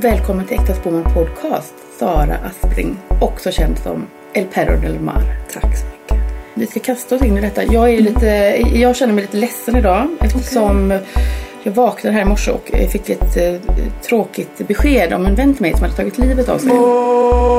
Välkommen till Äkta Spåman Podcast. Sara Aspling, också känd som El Perro del Mar. Tack så mycket. Vi ska kasta oss in i detta. Jag, är lite, jag känner mig lite ledsen idag eftersom jag vaknade här i morse och fick ett eh, tråkigt besked om en vän till mig som hade tagit livet av sig. Oh,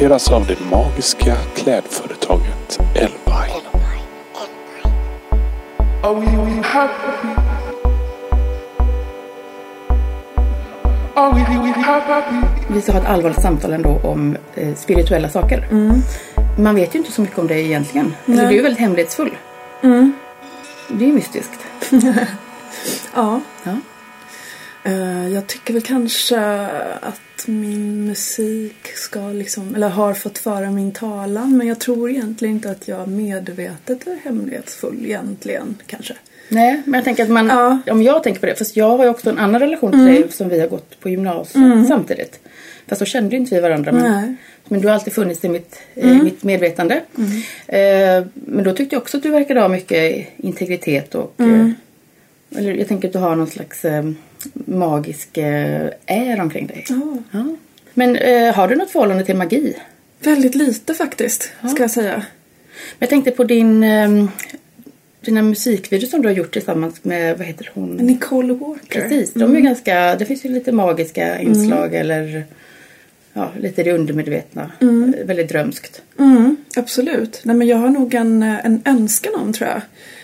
presenteras av det magiska klädföretaget Elvine. Are we, we happy? Are we, we happy? Vi ska ha ett allvarligt samtal ändå om eh, spirituella saker. Man vet ju inte så mycket om det egentligen. Alltså, du är ju väldigt hemlighetsfull. Det är ju mystiskt. Ja. Ja. Eh, jag tycker väl kanske att min musik ska liksom, eller har fått föra min talan. Men jag tror egentligen inte att jag medvetet är hemlighetsfull egentligen kanske. Nej, men jag tänker att man, Ja. om jag tänker på det, fast jag har ju också en annan relation till dig som vi har gått på gymnasiet samtidigt. Fast då kände ju inte vi varandra. Men, Nej. men du har alltid funnits i mitt, i mitt medvetande. Eh, men då tyckte jag också att du verkade ha mycket integritet och eh, eller jag tänker att du har någon slags eh, magisk eh, är omkring dig. Ja. Ja. Men eh, har du något förhållande till magi? Väldigt lite faktiskt, ska jag säga. Men jag tänkte på din eh, dina musikvideos som du har gjort tillsammans med, vad heter hon? Nicole Walker. Precis, de är ganska, det finns ju lite magiska inslag eller ja, lite det undermedvetna. Eh, Väldigt drömskt. Mm, absolut. Nej, men jag har nog en, eh, en önskan om tror jag.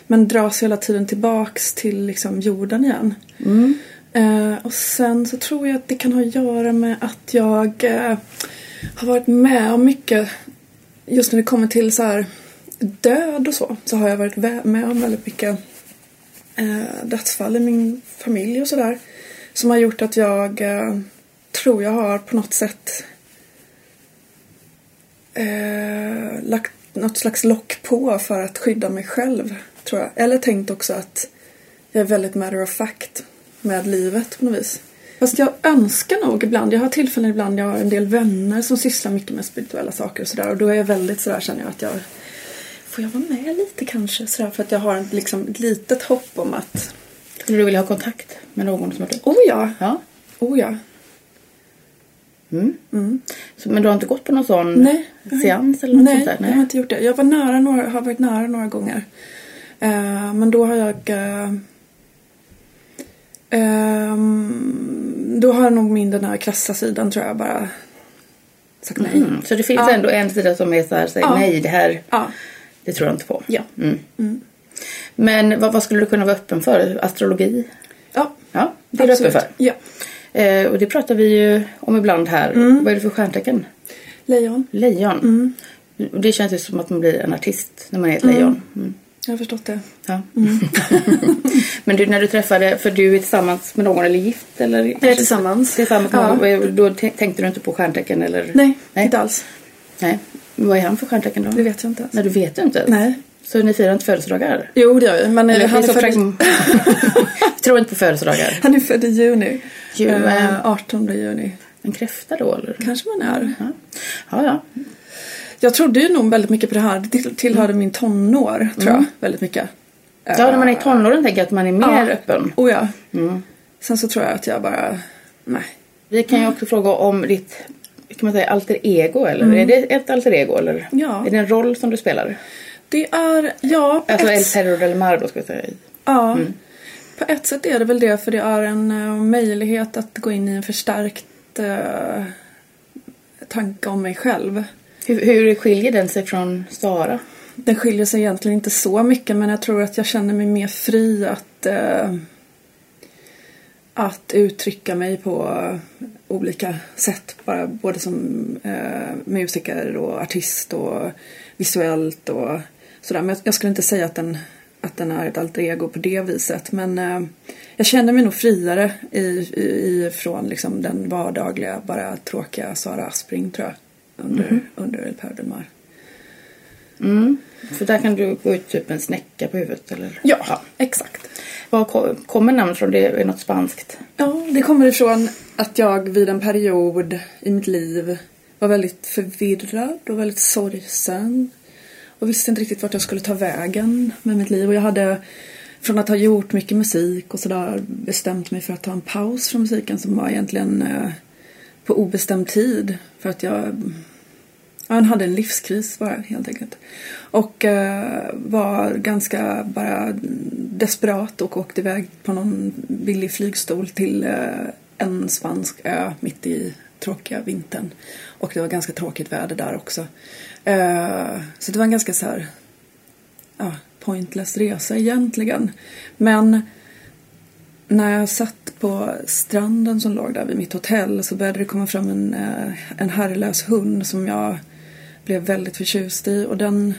Men dras hela tiden tillbaks till liksom jorden igen. Eh, och sen så tror jag att det kan ha att göra med att jag eh, har varit med om mycket just när det kommer till så här död och så. Så har jag varit med om väldigt mycket eh, dödsfall i min familj och sådär. Som har gjort att jag eh, tror jag har på något sätt eh, lagt något slags lock på för att skydda mig själv, tror jag. Eller tänkt också att jag är väldigt matter of fact med livet på något vis. Fast jag önskar nog ibland, jag har tillfällen ibland, jag har en del vänner som sysslar mycket med spirituella saker och sådär. Och då är jag väldigt sådär, känner jag att jag Får jag vara med lite kanske? Sådär, för att jag har ett, liksom, ett litet hopp om att Skulle du vilja ha kontakt med någon som har dött? Oh ja! Ja. Oh ja! Så, men du har inte gått på någon sån Nej, seans eller något Nej, sånt där? jag har inte gjort det. Jag var nära några, har varit nära några gånger. Eh, men då har jag... eh, ehm, då har nog min den här krassa sidan tror jag bara sagt nej. Mm. Så det finns Ja. ändå en sida som är så här, säger Ja. nej det här, Ja. det tror jag inte på. Ja. Mm. Men vad, vad skulle du kunna vara öppen för? Astrologi? Ja. Ja, det är du öppen för. Ja. Eh, och det pratar vi ju om ibland här. Mm. Vad är det för stjärntecken? Lejon. Lejon. Mm. Det känns ju som att man blir en artist när man är ett lejon. Mm. Jag har förstått det. Ja. Men du, när du träffade, för du är tillsammans med någon eller gift? Eller är tillsammans. Tillsammans med Ja. någon. Då t- tänkte du inte på stjärntecken? Eller? Nej, Nej. inte alls. Nej. Vad är han för stjärntecken då? Det vet jag inte ens. Nej, du vet ju inte? Nej. Så ni firar inte födelsedagar? Jo, det gör vi. Men Eller han, är född, Jag tror inte på födelsedagar. han är född i juni. Ju, Eh, eh, 18 juni. En kräfta då eller? Kanske man är. Ja. ja, ja. Jag trodde ju nog väldigt mycket på det här. Det till- tillhörde min tonår, tror jag. Väldigt mycket. Ja, när man är i tonåren tänker jag att man är mer Ja. öppen. Oh ja. Mm. Sen så tror jag att jag bara... Nej. Vi kan ju också fråga om ditt kan man säga, alter ego eller? Är det ett alter ego eller? Mm. Ja. Är det en roll som du spelar? Det är... Ja, Alltså El ett, Terror del Mar då ska jag säga. ja, på ett sätt är det väl det. För det är en eh, möjlighet att gå in i en förstärkt uh, tanke om mig själv. Hur, hur skiljer den sig från Sara? Den skiljer sig egentligen inte så mycket men jag tror att jag känner mig mer fri att eh, att uttrycka mig på olika sätt. Bara både som eh, musiker och artist och visuellt och sådär. Men jag, jag skulle inte säga att den, att den är ett alter ego på det viset. Men eh, jag känner mig nog friare i, i, ifrån liksom den vardagliga, bara tråkiga Sara Aspring tror jag. Under, under El Perro del Mar. Mm. För där kan du gå ut typ en snäcka på huvudet eller? Ja, exakt. Var ko- kommer namnet från? Det är något spanskt? Ja, det kommer ifrån att jag vid en period i mitt liv var väldigt förvirrad och väldigt sorgsen. Och visste inte riktigt vart jag skulle ta vägen med mitt liv. Och jag hade från att ha gjort mycket musik och sådär bestämt mig för att ta en paus från musiken som var egentligen eh, på obestämd tid. För att jag Ja, han hade en livskris bara helt enkelt. Och eh, var ganska bara desperat och åkte iväg på någon billig flygstol till eh, en spansk ö mitt i tråkiga vintern. Och det var ganska tråkigt väder där också. Eh, så det var en ganska så här ja, pointless resa egentligen. Men när jag satt på stranden som låg där vid mitt hotell så började det komma fram en, eh, en herrelös hund som jag blev väldigt förtjust i. Och den,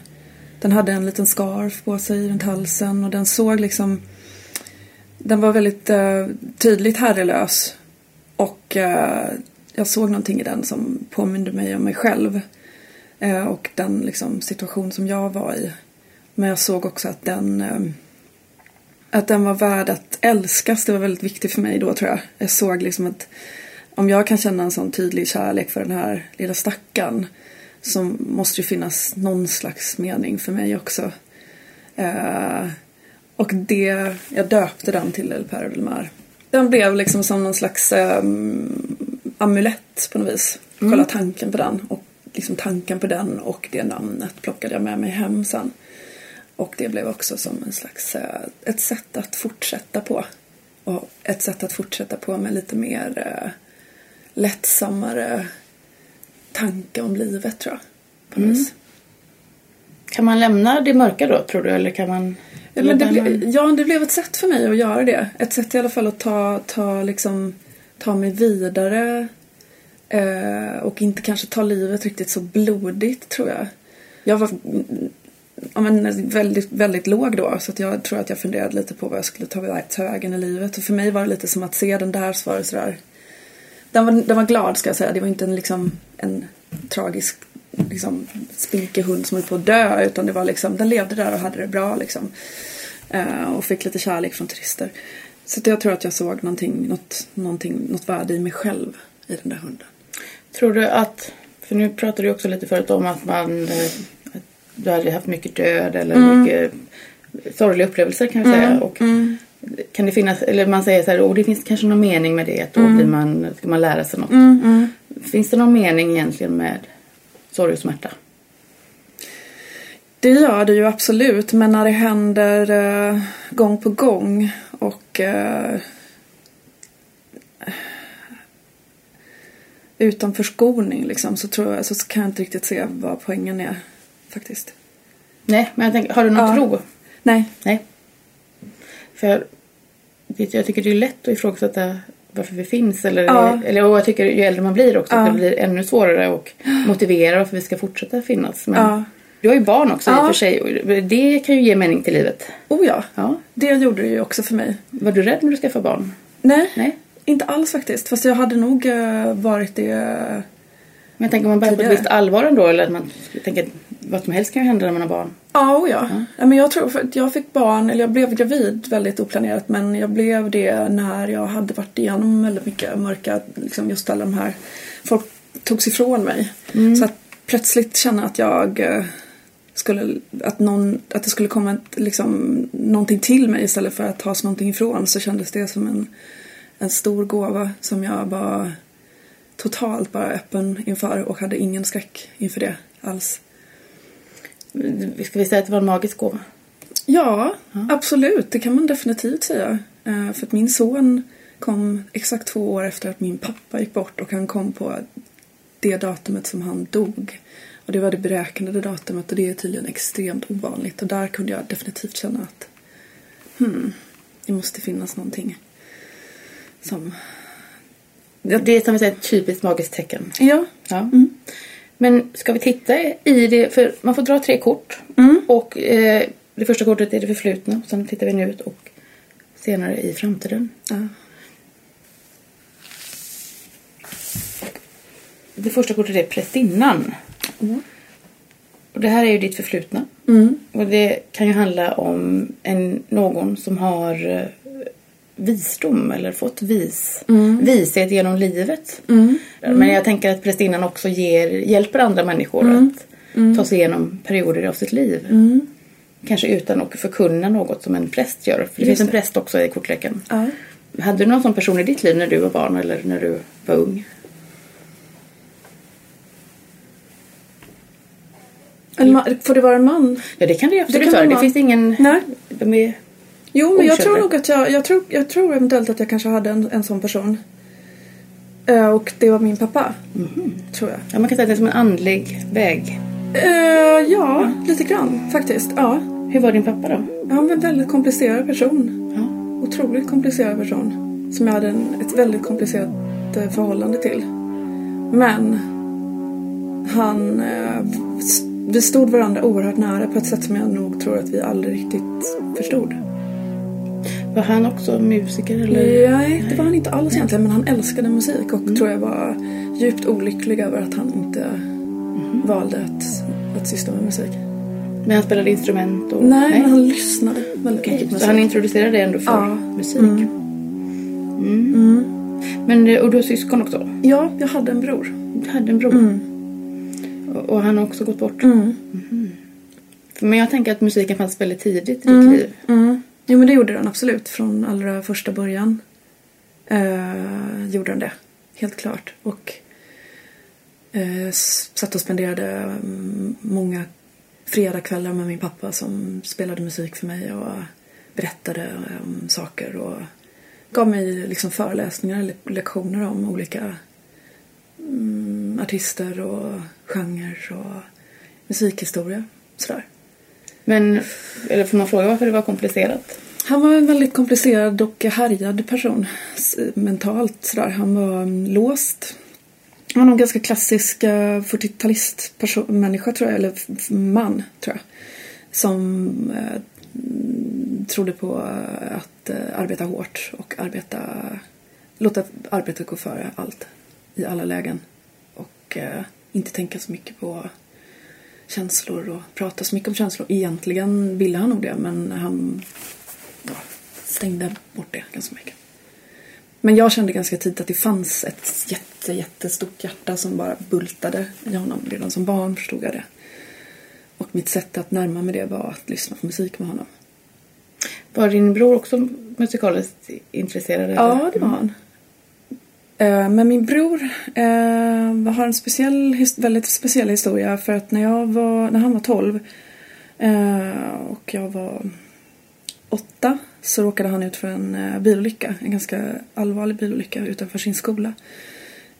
den hade en liten scarf på sig runt halsen och den såg liksom... Den var väldigt uh, tydligt herrelös. Och uh, jag såg någonting i den som påminde mig om mig själv. Uh, och den liksom, situation som jag var i. Men jag såg också att den... Att den var värd att älskas, det var väldigt viktigt för mig då tror jag. Jag såg liksom att om jag kan känna en sån tydlig kärlek för den här lilla stackaren så måste det finnas någon slags mening för mig också. Eh, och det, jag döpte den till El Perro del Mar. Den blev liksom som någon slags eh, amulett på något vis. Själva tanken på den och liksom tanken på den och det namnet plockade jag med mig hem sen. Och det blev också som en slags, eh, ett sätt att fortsätta på. Och ett sätt att fortsätta på med lite mer eh, lättsammare tanke om livet tror jag. På vis. Kan man lämna det mörka då tror du? Eller kan man... Ja, men det, ble, ja, det blev ett sätt för mig att göra det. Ett sätt i alla fall att ta, ta, liksom, ta mig vidare. Eh, och inte kanske ta livet riktigt så blodigt tror jag. Jag var mm, ja, men, väldigt, väldigt låg då. Så att jag tror att jag funderade lite på vad jag skulle ta ta vägen i livet. Och för mig var det lite som att se den där så var det sådär. Den var, den var glad ska jag säga. Det var inte en, liksom, en tragisk liksom, spinkig hund som höll på att dö. Utan det var liksom, den levde där och hade det bra liksom. Eh, och fick lite kärlek från turister. Så att jag tror att jag såg någonting, något, någonting, något värde i mig själv i den där hunden. Tror du att... För nu pratade du också lite förut om att man... eh, du hade haft mycket död eller Mm. mycket sorgliga upplevelser kan vi säga. Och Kan det finnas... Eller man säger så här, oh, det finns kanske någon mening med det. Att då Mm. blir man, ska man lära sig något. Finns det någon mening egentligen med sorg och smärta? Det gör det ju absolut, men när det händer eh, gång på gång och eh, utan förskoning liksom, så, tror jag, så kan jag inte riktigt se vad poängen är faktiskt. Nej, men jag tänker, har du någon Ja. tro? Nej. Nej. För vet du, jag tycker det är lätt att ifrågasätta varför vi finns. Eller, Ja. eller och jag tycker ju äldre man blir också Ja. att det blir ännu svårare att motivera varför vi ska fortsätta finnas. Men Ja. du har ju barn också i Ja. och för sig. och Det kan ju ge mening till livet. Oh ja, Ja. det gjorde det ju också för mig. Var du rädd när du skaffade barn? Nej, Nej. inte alls faktiskt. Fast jag hade nog eh, varit det. Men jag tänker om man börjar på ett visst allvar ändå. Eller att man tänker vad som helst kan ju hända när man har barn. Ja, oh ja. ja. men jag tror för att jag fick barn, eller jag blev gravid väldigt oplanerat men jag blev det när jag hade varit igenom väldigt mycket mörka, liksom just alla de här, folk togs ifrån mig. Så att plötsligt känna att jag eh, skulle, att, någon, att det skulle komma ett, liksom, någonting till mig istället för att tas någonting ifrån så kändes det som en, en stor gåva som jag var totalt bara öppen inför och hade ingen skräck inför det alls. Ska vi säga att det var en magisk gåva? Ja, absolut. Det kan man definitivt säga. Eh, För att min son kom exakt två år efter att min pappa gick bort och han kom på det datumet som han dog. Och det var det beräknade datumet och det är tydligen extremt ovanligt. Och där kunde jag definitivt känna att hmm, det måste finnas någonting som... Det är som vi säger ett typiskt magiskt tecken. Ja, Ja. Men ska vi titta i det? För man får dra tre kort. Och eh, det första kortet är det förflutna. Sen tittar vi nu ut och senare i framtiden. ja. Det första kortet är prästinnan. Och det här är ju ditt förflutna. Mm. Och det kan ju handla om en, någon som har eh, visdom eller fått vis, vishet genom livet. Men jag tänker att prästinnan också ger, hjälper andra människor att ta sig igenom perioder av sitt liv. Kanske utan att förkunna något som en präst gör. För det finns en präst också i kortleken. Ja. Hade du någon sån person i ditt liv när du var barn eller när du var ung? En får det vara en man? Ja det kan det absolut vara. det finns ingen... Nej. De är... Jo, men jag tror nog att jag, jag tror, jag tror eventuellt att jag kanske hade en, en sån person. Eh, och det var min pappa. Tror jag. Ja, man kan säga att det är som en andlig väg. Eh, ja, lite grann faktiskt. Ja. Hur var din pappa då? Han var en väldigt komplicerad person. Ja. Otroligt komplicerad person. Som jag hade en, ett väldigt komplicerat eh, förhållande till. Men han... Eh, vi stod varandra oerhört nära på ett sätt som jag nog tror att vi aldrig riktigt förstod. Var han också musiker eller? Nej, det var han inte alls egentligen. Men han älskade musik och tror jag var djupt olycklig över att han inte valde att, att syssla med musik. Men han spelade instrument och... Nej, men han lyssnade väldigt Okej, mycket på Så han musik. introducerade dig ändå för Ja. musik? Mm. Men eh, och du har syskon också? Ja, jag hade en bror. Du hade en bror? Och, och han har också gått bort? Mm. Men jag tänker att musiken fanns väldigt tidigt i ditt Mm. liv. Jo men det gjorde den absolut. Från allra första början eh, gjorde den det. Helt klart. Och eh, satt och spenderade mm, många fredagskvällar med min pappa som spelade musik för mig och berättade om saker och gav mig liksom föreläsningar eller lektioner om olika mm, artister och genrer och musikhistoria. Sådär. Men, eller får man fråga varför det var komplicerat? Han var en väldigt komplicerad och härjad person mentalt. Sådär. Han var mm, låst. Han var nog en ganska klassisk eh, 40-talist-människa tror jag, eller man tror jag. Som eh, trodde på eh, att eh, arbeta hårt och arbeta, låta arbetet gå före allt i alla lägen. Och eh, inte tänka så mycket på känslor och prata så mycket om känslor. Egentligen ville han nog det men han ja, stängde bort det ganska mycket. Men jag kände ganska tidigt att det fanns ett jätte, jättestort hjärta som bara bultade i honom. Redan som barn förstod jag det. Och mitt sätt att närma mig det var att lyssna på musik med honom. Var din bror också musikaliskt intresserad? Ja, eller? det var han. Eh, men min bror eh, har en speciell, väldigt speciell historia för att när, jag var, när han var 12 eh, och jag var åtta så råkade han ut för en eh, bilolycka, en ganska allvarlig bilolycka utanför sin skola.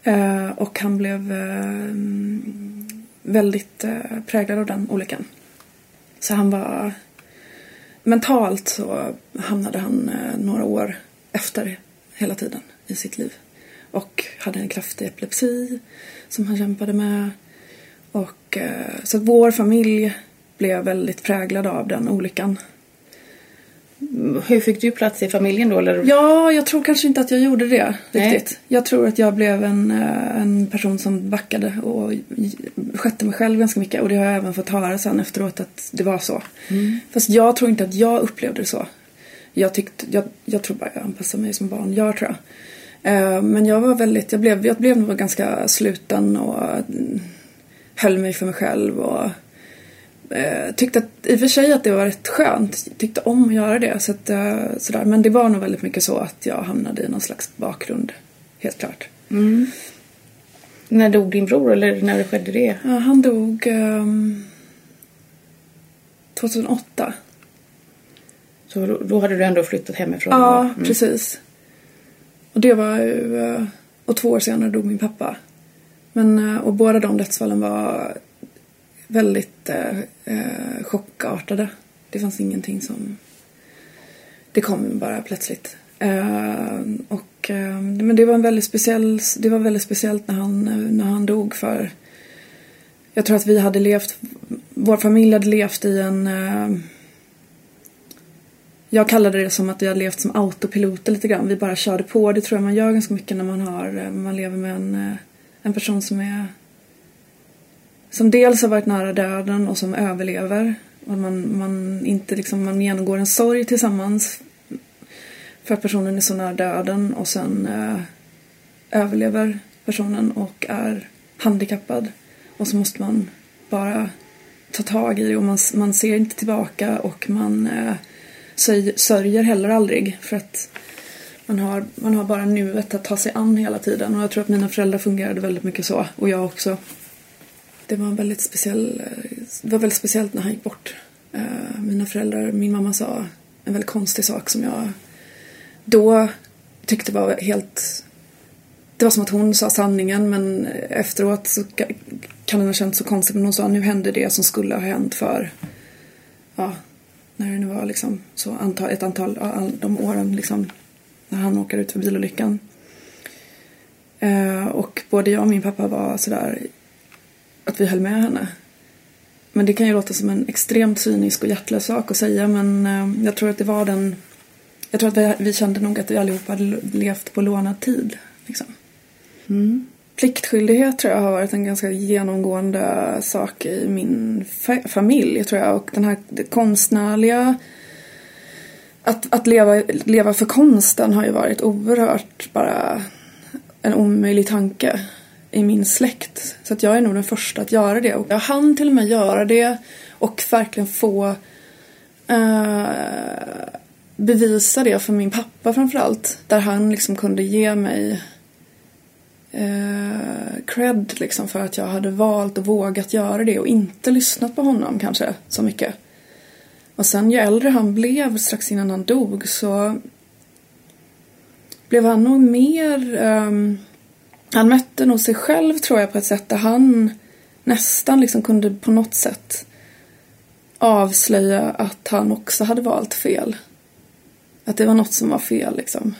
Eh, och han blev eh, väldigt eh, präglad av den olyckan. Så han var mentalt så hamnade han eh, några år efter hela tiden i sitt liv. Och hade en kraftig epilepsi som han kämpade med. Och, eh, så att vår familj blev väldigt präglad av den olyckan. Hur fick du plats i familjen då? Eller? Ja, jag tror kanske inte att jag gjorde det Nej. riktigt. Jag tror att jag blev en, eh, en person som backade och skötte mig själv ganska mycket. Och det har jag även fått höra sen efteråt att det var så. Fast jag tror inte att jag upplevde det så. Jag, tyckte, jag, jag tror bara jag anpassade mig som barn gör tror jag. Eh, Men jag var väldigt, jag blev, jag blev nog ganska sluten och mm, höll mig för mig själv och eh, tyckte att, i och för sig att det var rätt skönt. Tyckte om att göra det. Så att, eh, sådär. Men det var nog väldigt mycket så att jag hamnade i någon slags bakgrund. Helt klart. När dog din bror eller när skedde det? Ja, han dog ehm, 2008. Så då, då hade du ändå flyttat hemifrån? Ja, och- mm. precis. Och det var ju... Och två år senare dog min pappa. Men, eh, och båda de dödsfallen var väldigt eh, eh, chockartade. Det fanns ingenting som... Det kom bara plötsligt. Eh, och, eh, men det var en väldigt speciell... Det var väldigt speciellt när han, när han dog för... Jag tror att vi hade levt... Vår familj hade levt i en... Jag kallade det som att vi levt som autopiloter lite grann. Vi bara körde på. Det tror jag man gör ganska mycket när man har, eh, man lever med en, eh, en person som är som dels har varit nära döden och som överlever Och man, man, inte liksom, man genomgår en sorg tillsammans för att personen är så nära döden och sen eh, överlever personen och är handikappad. Och så måste man bara ta tag i det och man, man ser inte tillbaka och man eh, sörjer heller aldrig för att man har, man har bara nuet att ta sig an hela tiden och jag tror att mina föräldrar fungerade väldigt mycket så och jag också. Det var, väldigt speciell, det var väldigt speciellt när han gick bort. Eh, mina föräldrar, min mamma sa en väldigt konstig sak som jag då tyckte var helt det var som att hon sa sanningen men efteråt så kan det ha känts så konstigt men hon sa nu hände det som skulle ha hänt för ja, när det nu var liksom så antal, ett antal av de åren liksom när han åker ut för bilolyckan. Eh, och både jag och min pappa var sådär att vi höll med henne. Men det kan ju låta som en extremt cynisk och hjärtlös sak att säga men eh, jag tror att det var den jag tror att vi, vi kände nog att vi allihopa hade levt på lånad tid. Liksom. Mm. Pliktskyldighet tror jag har varit en ganska genomgående sak i min fa familj tror jag. Och den här konstnärliga att, att leva, leva för konsten har ju varit oerhört bara en omöjlig tanke i min släkt. Så att jag är nog den första att göra det. Och jag hann till och med göra det och verkligen få eh, bevisa det för min pappa framförallt. Där han liksom kunde ge mig eh, cred liksom för att jag hade valt och vågat göra det och inte lyssnat på honom kanske så mycket. Och sen ju äldre han blev strax innan han dog så blev han nog mer um, han mötte nog sig själv tror jag på ett sätt där han nästan liksom kunde på något sätt avslöja att han också hade valt fel. Att det var något som var fel liksom.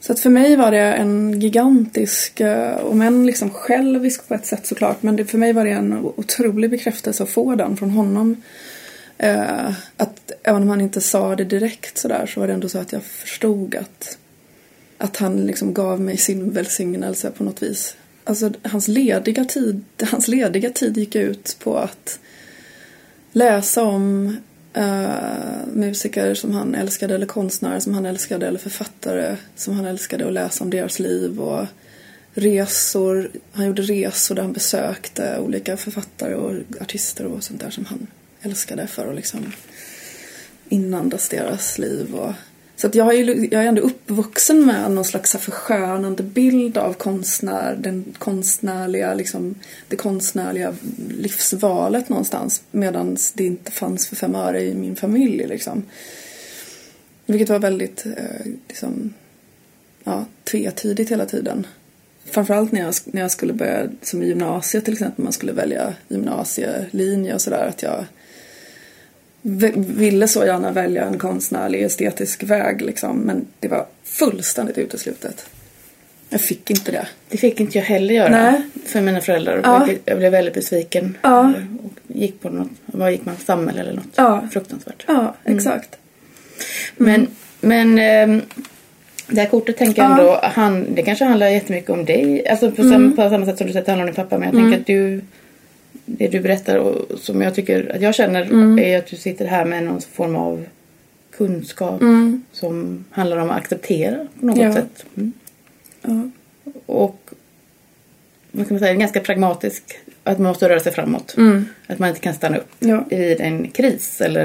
Så att för mig var det en gigantisk, eh, om än liksom självisk på ett sätt såklart, men det, för mig var det en otrolig bekräftelse att få den från honom. Eh, att även om han inte sa det direkt sådär så var det ändå så att jag förstod att, att han liksom gav mig sin välsignelse på något vis. Alltså hans lediga tid, hans lediga tid gick ut på att läsa om uh, musiker som han älskade eller konstnärer som han älskade eller författare som han älskade och läsa om deras liv och resor. Han gjorde resor där han besökte olika författare och artister och sånt där som han älskade för att liksom inandas deras liv och så att jag, är, jag är ändå uppvuxen med någon slags förskönande bild av konstnär, den konstnärliga, liksom, det konstnärliga livsvalet någonstans. Medan det inte fanns för fem öre i min familj. Liksom. Vilket var väldigt eh, liksom, ja, tvetydigt hela tiden. Framförallt när jag, när jag skulle börja, som i gymnasiet till exempel, man skulle välja gymnasielinje och sådär. Att jag ville så gärna välja en konstnärlig estetisk väg liksom, men det var fullständigt uteslutet. Jag fick inte det. Det fick inte jag heller göra Nej. för mina föräldrar. Ja. Jag blev väldigt besviken. Ja. Och gick på något, vad gick man, samhälle eller något. Ja. Fruktansvärt. Ja, exakt. Men, men ehm, det här kortet tänker jag Ja. ändå, han, det kanske handlar jättemycket om dig. Alltså på, samma, på samma sätt som du säger att det handlar om din pappa. Men jag tänker att du, det du berättar och som jag tycker att jag känner är att du sitter här med någon form av kunskap som handlar om att acceptera på något Ja. sätt. Mm. Ja. Och vad ska man säga, ganska pragmatisk. Att man måste röra sig framåt. Att man inte kan stanna upp Ja. vid en kris eller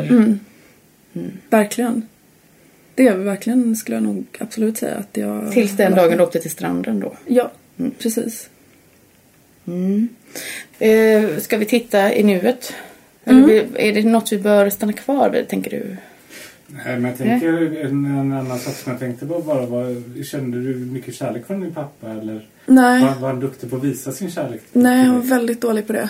Mm. Verkligen. Det är verkligen, skulle jag nog absolut säga att jag... tills den dagen du åkte till stranden då. Ja, precis. Mm. Eh, ska vi titta i nuet? Eller vi- är det något vi bör stanna kvar vid, tänker du? Nej, men jag tänker en, en annan sak som jag tänkte på bara var, kände du mycket kärlek från din pappa eller Nej, var, var han duktig på att visa sin kärlek? nej, han var dig? väldigt dålig på det.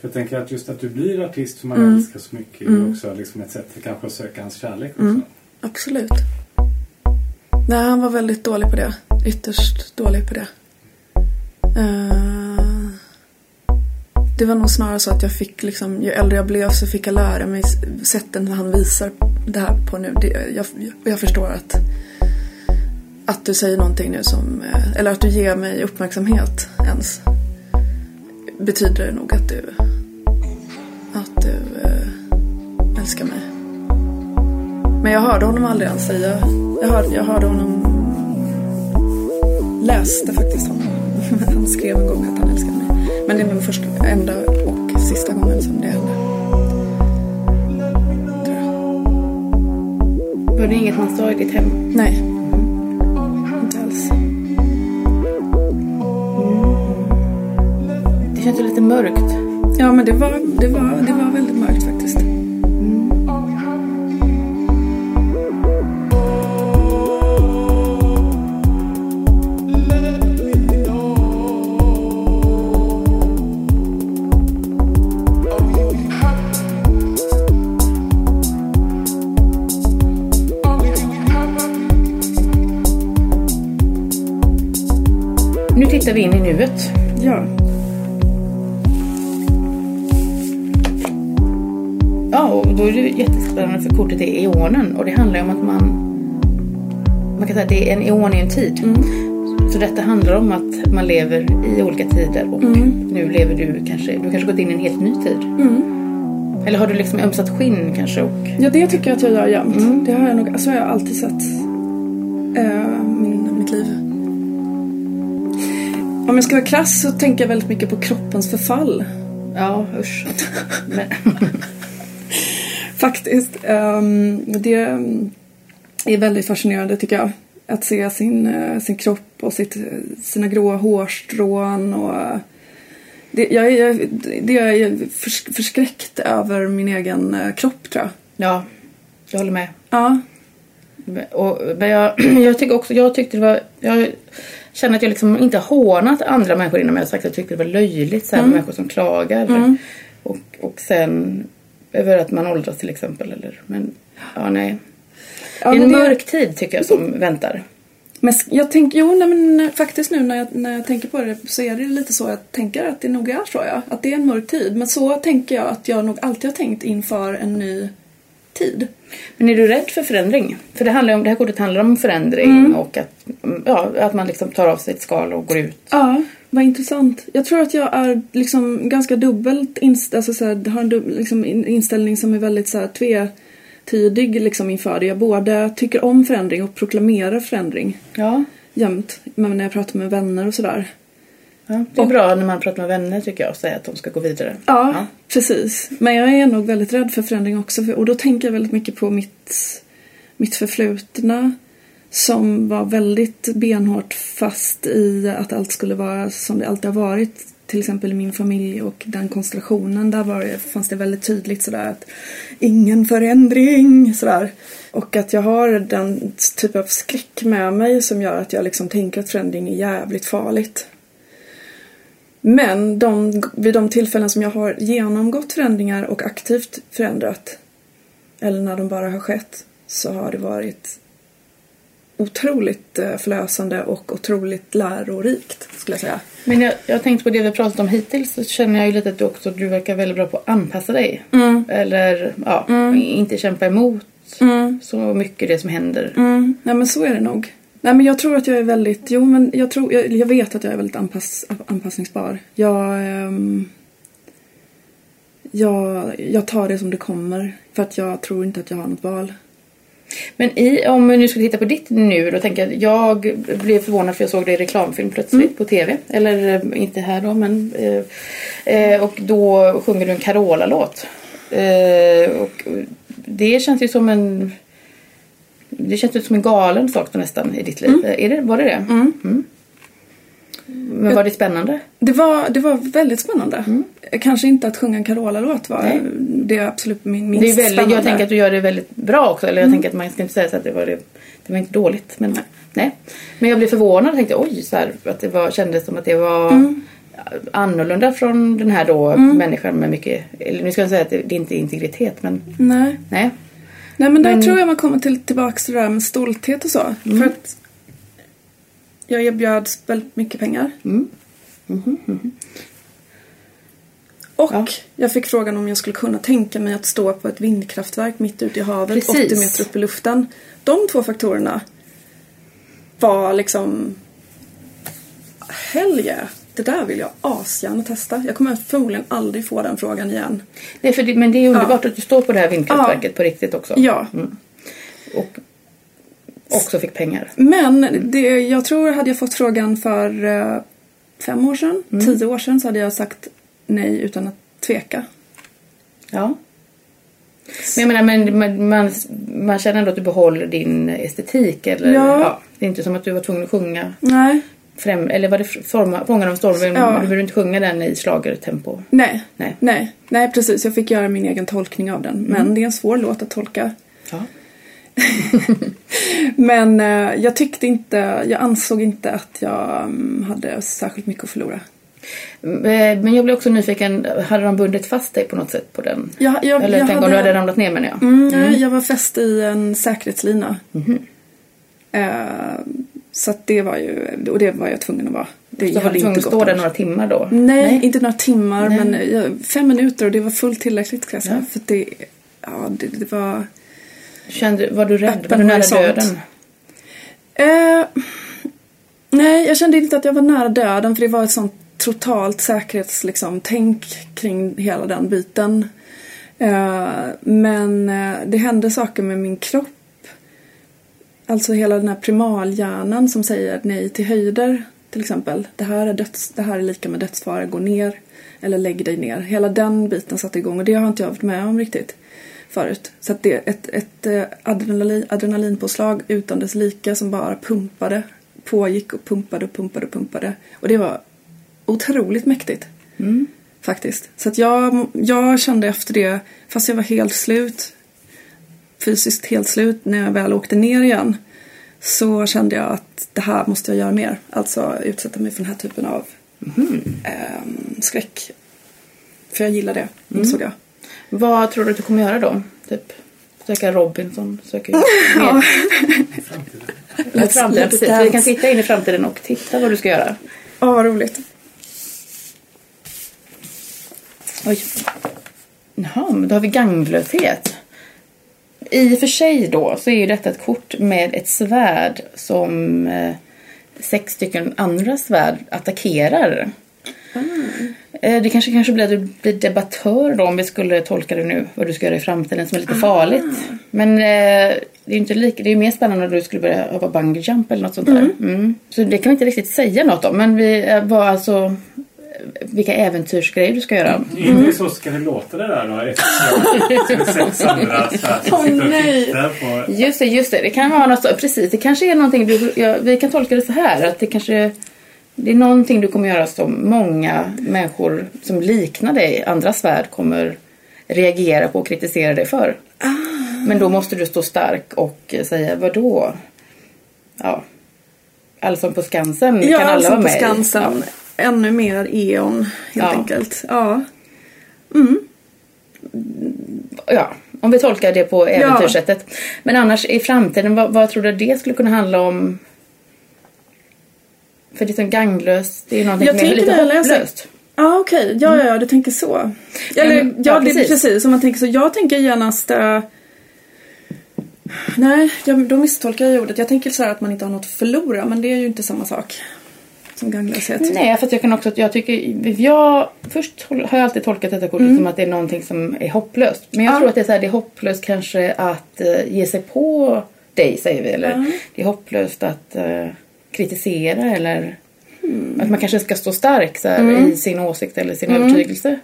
För jag tänker att just att du blir artist som man Mm. älskar så mycket är ju också liksom ett sätt att kanske söka hans kärlek också. Mm. Absolut. Nej, han var väldigt dålig på det. Ytterst dålig på det. Eh, det var nog snarare så att jag fick liksom, ju äldre jag blev så fick jag lära mig sätten han visar det här på nu. Det, jag, jag förstår att, att du säger någonting nu som, eh, eller att du ger mig uppmärksamhet ens. Betyder det nog att du, att du eh, älskar mig. Men jag hörde honom aldrig ens säga, jag hörde, jag hörde honom läste faktiskt honom. Han skrev en gång att han älskade mig. Men det är min första, enda och sista gången som det hände. Var det inget man sa i ditt hem? Nej. Inte alls. Det känns lite mörkt. Ja men det var, det var, det var väldigt mörkt faktiskt. Jättespännande för kortet är eonen och det handlar ju om att man man kan säga att det är en eon i en tid. Så detta handlar om att man lever i olika tider och nu lever du kanske, du kanske gått in i en helt ny tid. Eller har du liksom ömsat skinn kanske och Ja, det tycker jag att jag gör jämt. Det har jag nog, så har jag alltid sett eh, min, mitt liv. Om jag ska vara krass så tänker jag väldigt mycket på kroppens förfall. ja usch. Men, Faktiskt. Ehm, det är väldigt fascinerande tycker jag. Att se sin, eh, sin kropp och sitt, sina gråa hårstrån och det, jag, är- jag, det jag är förs- förskräckt över min egen eh, kropp tror jag. ja, jag håller med. Ja. Och, men jag, jag tycker också, jag tyckte det var, jag känner att jag liksom inte har hånat andra människor innan men jag har sagt att jag tyckte det var löjligt så här, med människor som klagar. Och, och sen över att man åldras till exempel. Eller, men ja, nej. Ja, en mörk tid tycker jag som väntar. Men jag tänker, jo nej, men faktiskt nu när jag, när jag tänker på det så är det lite så jag tänker att det nog är så ja. Att det är en mörk tid. Men så tänker jag att jag nog alltid har tänkt inför en ny tid. Men är du rädd för förändring? För det, handlar om, det här kortet handlar om förändring Mm. och att, ja, att man liksom tar av sig ett skal och går ut. Ja, vad intressant. Jag tror att jag är liksom ganska dubbelt inst- alltså så här, har en dub- liksom in- inställning som är väldigt så här tvetydig liksom inför det. Jag både tycker om förändring och proklamerar förändring Ja. jämt. Men när jag pratar med vänner och sådär. ja. Det är bra när man pratar med vänner tycker jag och säger att de ska gå vidare. Ja, Ja. precis. Men jag är nog väldigt rädd för förändring också. Och då tänker jag väldigt mycket på mitt, mitt förflutna. Som var väldigt benhårt fast i att allt skulle vara som det alltid har varit. Till exempel i min familj och den konstellationen. Där var det, fanns det väldigt tydligt sådär att ingen förändring. Sådär. Och att jag har den typ av skräck med mig som gör att jag liksom tänker att förändring är jävligt farligt. Men de, vid de tillfällen som jag har genomgått förändringar och aktivt förändrat eller när de bara har skett så har det varit otroligt eh, förlösande och otroligt lärorikt skulle jag säga. Men jag, jag tänkte på det vi pratat om hittills så känner jag ju lite att du också du verkar väldigt bra på att anpassa dig. Eller ja, inte kämpa emot så mycket det som händer. Mm, nej men så är det nog. Nej men jag tror att jag är väldigt, jo men jag tror, jag, jag vet att jag är väldigt anpass, anpassningsbar. Jag, ehm, jag, jag tar det som det kommer för att jag tror inte att jag har något val. Men i, om vi nu ska titta på ditt nu då tänker jag jag blev förvånad för jag såg det i reklamfilm plötsligt på tv. Eller eh, inte här då men eh, eh, och då sjunger du en Carola-låt. Eh, och det känns ju som en det känns ju som en galen sak då nästan i ditt liv. Är det, var det det? Mm. Men var det spännande? Det var, det var väldigt spännande. Kanske inte att sjunga en Carola-låt var Nej. det är absolut min, Det är minst väldigt, spännande. jag tänker att du gör det väldigt bra också. Eller jag tänker att man ska inte säga så att det var, det, det var inte dåligt. Men, nej. men jag blev förvånad och tänkte oj, så här, att det var, kändes som att det var annorlunda från den här då människan med mycket, eller nu ska jag säga att det, det är inte är integritet men Nej. nej. Nej men där Men- tror jag man kommer till, tillbaks till det där med stolthet och så. För att jag erbjöds väldigt mycket pengar. Mm. Och Ja. jag fick frågan om jag skulle kunna tänka mig att stå på ett vindkraftverk mitt ute i havet, Precis. 80 meter upp i luften. De två faktorerna var liksom... Hell yeah, det där vill jag asgärna testa. Jag kommer förmodligen aldrig få den frågan igen. nej för det, men det är underbart att du står på det här vindkraftverket på riktigt också. Ja. och också fick pengar. Men det, jag tror hade jag fått frågan för eh, fem år sedan, tio år sedan så hade jag sagt nej utan att tveka. Ja. Men jag menar, men, men, man, man känner ändå att du behåller din estetik eller? Ja. det är inte som att du var tvungen att sjunga Nej, främ, eller var det Fångarna av stormen? Ja. Du behöver inte sjunga den i schlagertempo. nej, Nej. nej, nej precis. Jag fick göra min egen tolkning av den. Men det är en svår låt att tolka. Ja. Men eh, jag tyckte inte, jag ansåg inte att jag mm, hade särskilt mycket att förlora. Eh, Men jag blev också nyfiken, hade de bundit fast dig på något sätt på den? Jag, jag, Eller jag tänk om du hade ramlat ner menar jag. Mm, nej, Jag var fäst i en säkerhetslina. Mhm. Eh, så det var ju, och det var jag tvungen att vara. Det Så var hade du tvungen att stå där annars. några timmar då? Nej, inte några timmar Nej. men eh, fem minuter och det var fullt tillräckligt ska jag säga. Ja. För det, ja, det, det var... Kände, var du rädd? Var du nära döden? Eh, nej, jag kände inte att jag var nära döden för det var ett sånt totalt säkerhetstänk liksom, tänk kring hela den biten. Eh, men eh, det hände saker med min kropp. Alltså hela den här primalhjärnan som säger nej till höjder till exempel. Det här är, döds, det här är lika med dödsfara, gå ner eller lägg dig ner. Hela den biten satte igång och det har inte jag varit med om riktigt förut. Så att det är ett, ett eh, adrenalin, adrenalinpåslag utan dess lika som bara pumpade, pågick och pumpade och pumpade och pumpade. Och det var otroligt mäktigt. Faktiskt. Så att jag, jag kände efter det, fast jag var helt slut, fysiskt helt slut när jag väl åkte ner igen, så kände jag att det här måste jag göra mer. Alltså utsätta mig för den här typen av ehm, skräck. För jag gillar det, insåg jag. Vad tror du att du kommer göra då? Typ söka Robinson? Söka? Ja. Let's, framtiden, let's precis. dance. Vi kan titta in i framtiden och titta vad du ska göra. Ja, vad roligt. Oj. Jaha, men då har vi ganglöshet. I och för sig då så är ju detta ett kort med ett svärd som eh, sex stycken andra svärd attackerar. Eh, Det kanske, kanske blir att du blir debattör då om vi skulle tolka det nu vad du ska göra i framtiden som är lite farligt. Men eh, det är ju inte lika, det är mer spännande om du skulle börja öva bungee jump eller något sånt där. Mm. Så det kan vi inte riktigt säga något om. Men vi eh, var alltså vilka äventyrsgrejer du ska göra. Inte så ska det låta det där då. Med sex andra och nej. på. Just det, just det. Det kan vara något så, precis. Det kanske är någonting du, ja, vi kan tolka det så här att det kanske det är någonting du kommer göra som många människor som liknar dig, andras värld, kommer reagera på och kritisera dig för. Men då måste du stå stark och säga vadå? Ja. Allsång på Skansen Ja, kan alla alltså vara på med i. Skansen. Ännu mer E.ON helt Ja. enkelt. Ja. ja, om vi tolkar det på äventyrssättet. Men annars i framtiden, vad, vad tror du det skulle kunna handla om? För det är som ganglöst, det är någonting Jag som är lite hopplöst. Ja okej, ja, ja ja du tänker så. Eller Mm, ja, ja, det, precis. precis. Om man tänker så. Jag tänker genast äh, Nej, jag, då misstolkar jag ordet. Jag tänker så här att man inte har något att förlora men det är ju inte samma sak som ganglöshet. Nej, för jag kan också, jag tycker, jag, först har jag alltid tolkat detta kortet som att det är någonting som är hopplöst. Men jag Mm. Ja. tror att det är så här, det är hopplöst kanske att eh, ge sig på dig säger vi. Eller Ja. det är hopplöst att eh, kritisera eller Mm. att man kanske ska stå stark så här, i sin åsikt eller sin Mm. övertygelse.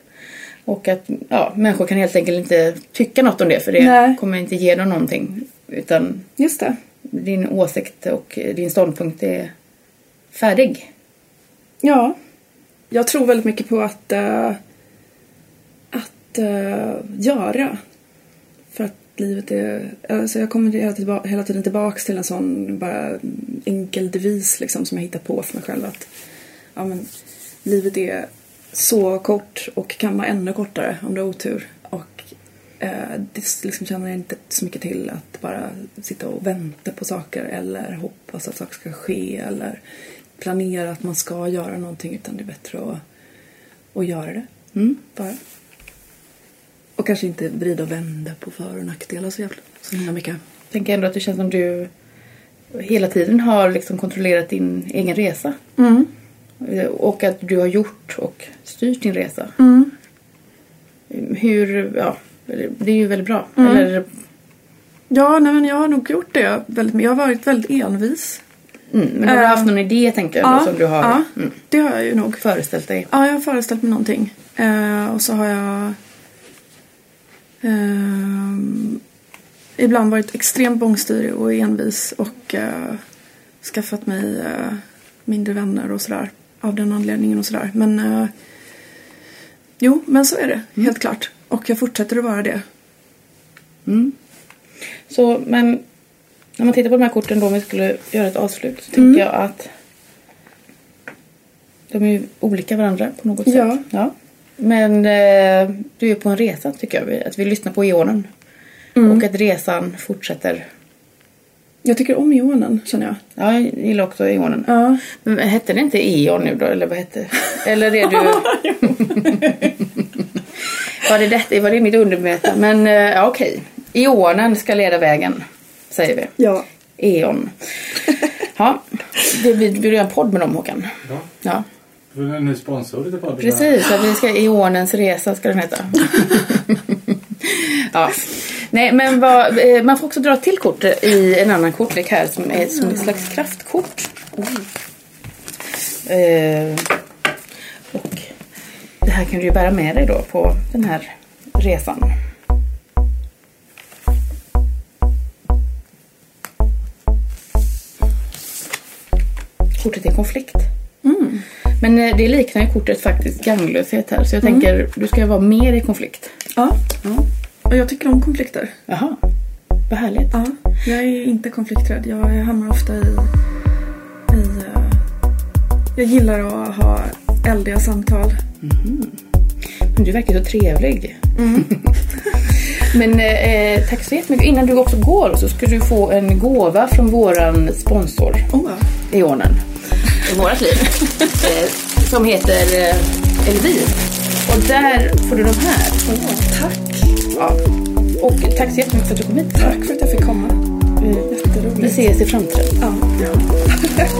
Och att ja, människor kan helt enkelt inte tycka något om det för det Nej. kommer inte ge dem någonting. Utan Just det. din åsikt och din ståndpunkt är färdig. Ja. Jag tror väldigt mycket på att, äh, att äh, göra. För att livet är... Alltså jag kommer hela, tillba- hela tiden tillbaks till en sån bara enkel devis liksom som jag hittar på för mig själv. Att ja, men, livet är så kort och kan vara ännu kortare om du har otur. Och äh, det liksom känner jag inte så mycket till att bara sitta och vänta på saker eller hoppas att saker ska ske eller planera att man ska göra någonting utan det är bättre att, att göra det. Mm. Bara. Och kanske inte vrida och vända på för och nackdelar så jävla så himla mycket. Jag tänker ändå att det känns som du hela tiden har liksom kontrollerat din egen resa. Mm. Och att du har gjort och styrt din resa. Mm. Hur, ja, det är ju väldigt bra. Mm. Eller Ja, nej, men jag har nog gjort det väldigt mycket. Jag har varit väldigt envis. Mm, men har du haft någon idé tänker jag då, som du har ja mm, det har jag ju nog. föreställt dig? Ja, jag har föreställt mig någonting. Eh, och så har jag ehm, ibland varit extremt bångstyrig och envis och eh, skaffat mig mindre vänner och sådär. Av den anledningen och sådär. Men jo, men så är det. Helt klart. Och jag fortsätter att vara det. Mm. Så, men när man tittar på de här korten då, om vi skulle göra ett avslut, så Mm. tänker jag att de är ju olika varandra på något sätt. Ja. Men eh, du är på en resa tycker jag. Att vi lyssnar på eonen. Mm. Och att resan fortsätter. Jag tycker om ionen, känner jag. Ja, jag gillar också eonen. Ja. Men hette det inte eon nu då? Eller vad hette Eller är du... var, det detta, var det mitt undermedvetna? Men eh, ja, okej. Eonen ska leda vägen. Säger vi. Ja. E.ON. Ja, det blir, det blir en podd med dem Håkan. Ja. Ja, Du är en ny sponsor lite på precis. Så vi ska Eonens resa ska den heta. ja. Nej, men vad, eh, man får också dra till kort i en annan kortlek här som är som ett slags kraftkort. Eh, och det här kan du ju bära med dig då på den här resan. Kortet är konflikt. Men eh, det liknar ju kortet faktiskt gagnlöshet här. Så jag tänker, du ska vara mer i konflikt. Ja. Ja. Och jag tycker om konflikter. Jaha, vad härligt. Ja. Jag är inte konflikträdd. Jag hamnar ofta i... i eh, jag gillar att ha eldiga samtal. Men du verkar så trevlig. Men eh, tack så jättemycket. Innan du också går så ska du få en gåva från våran sponsor. Oh, Eonen i vårt liv. eh, som heter eh, Elvir. Och där får du de här. tack. Ja. Och tack så jättemycket för att du kom hit. Tack för att jag fick komma. Vi Jätteroligt. ses i framtiden. Ja. Let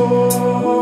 Oh.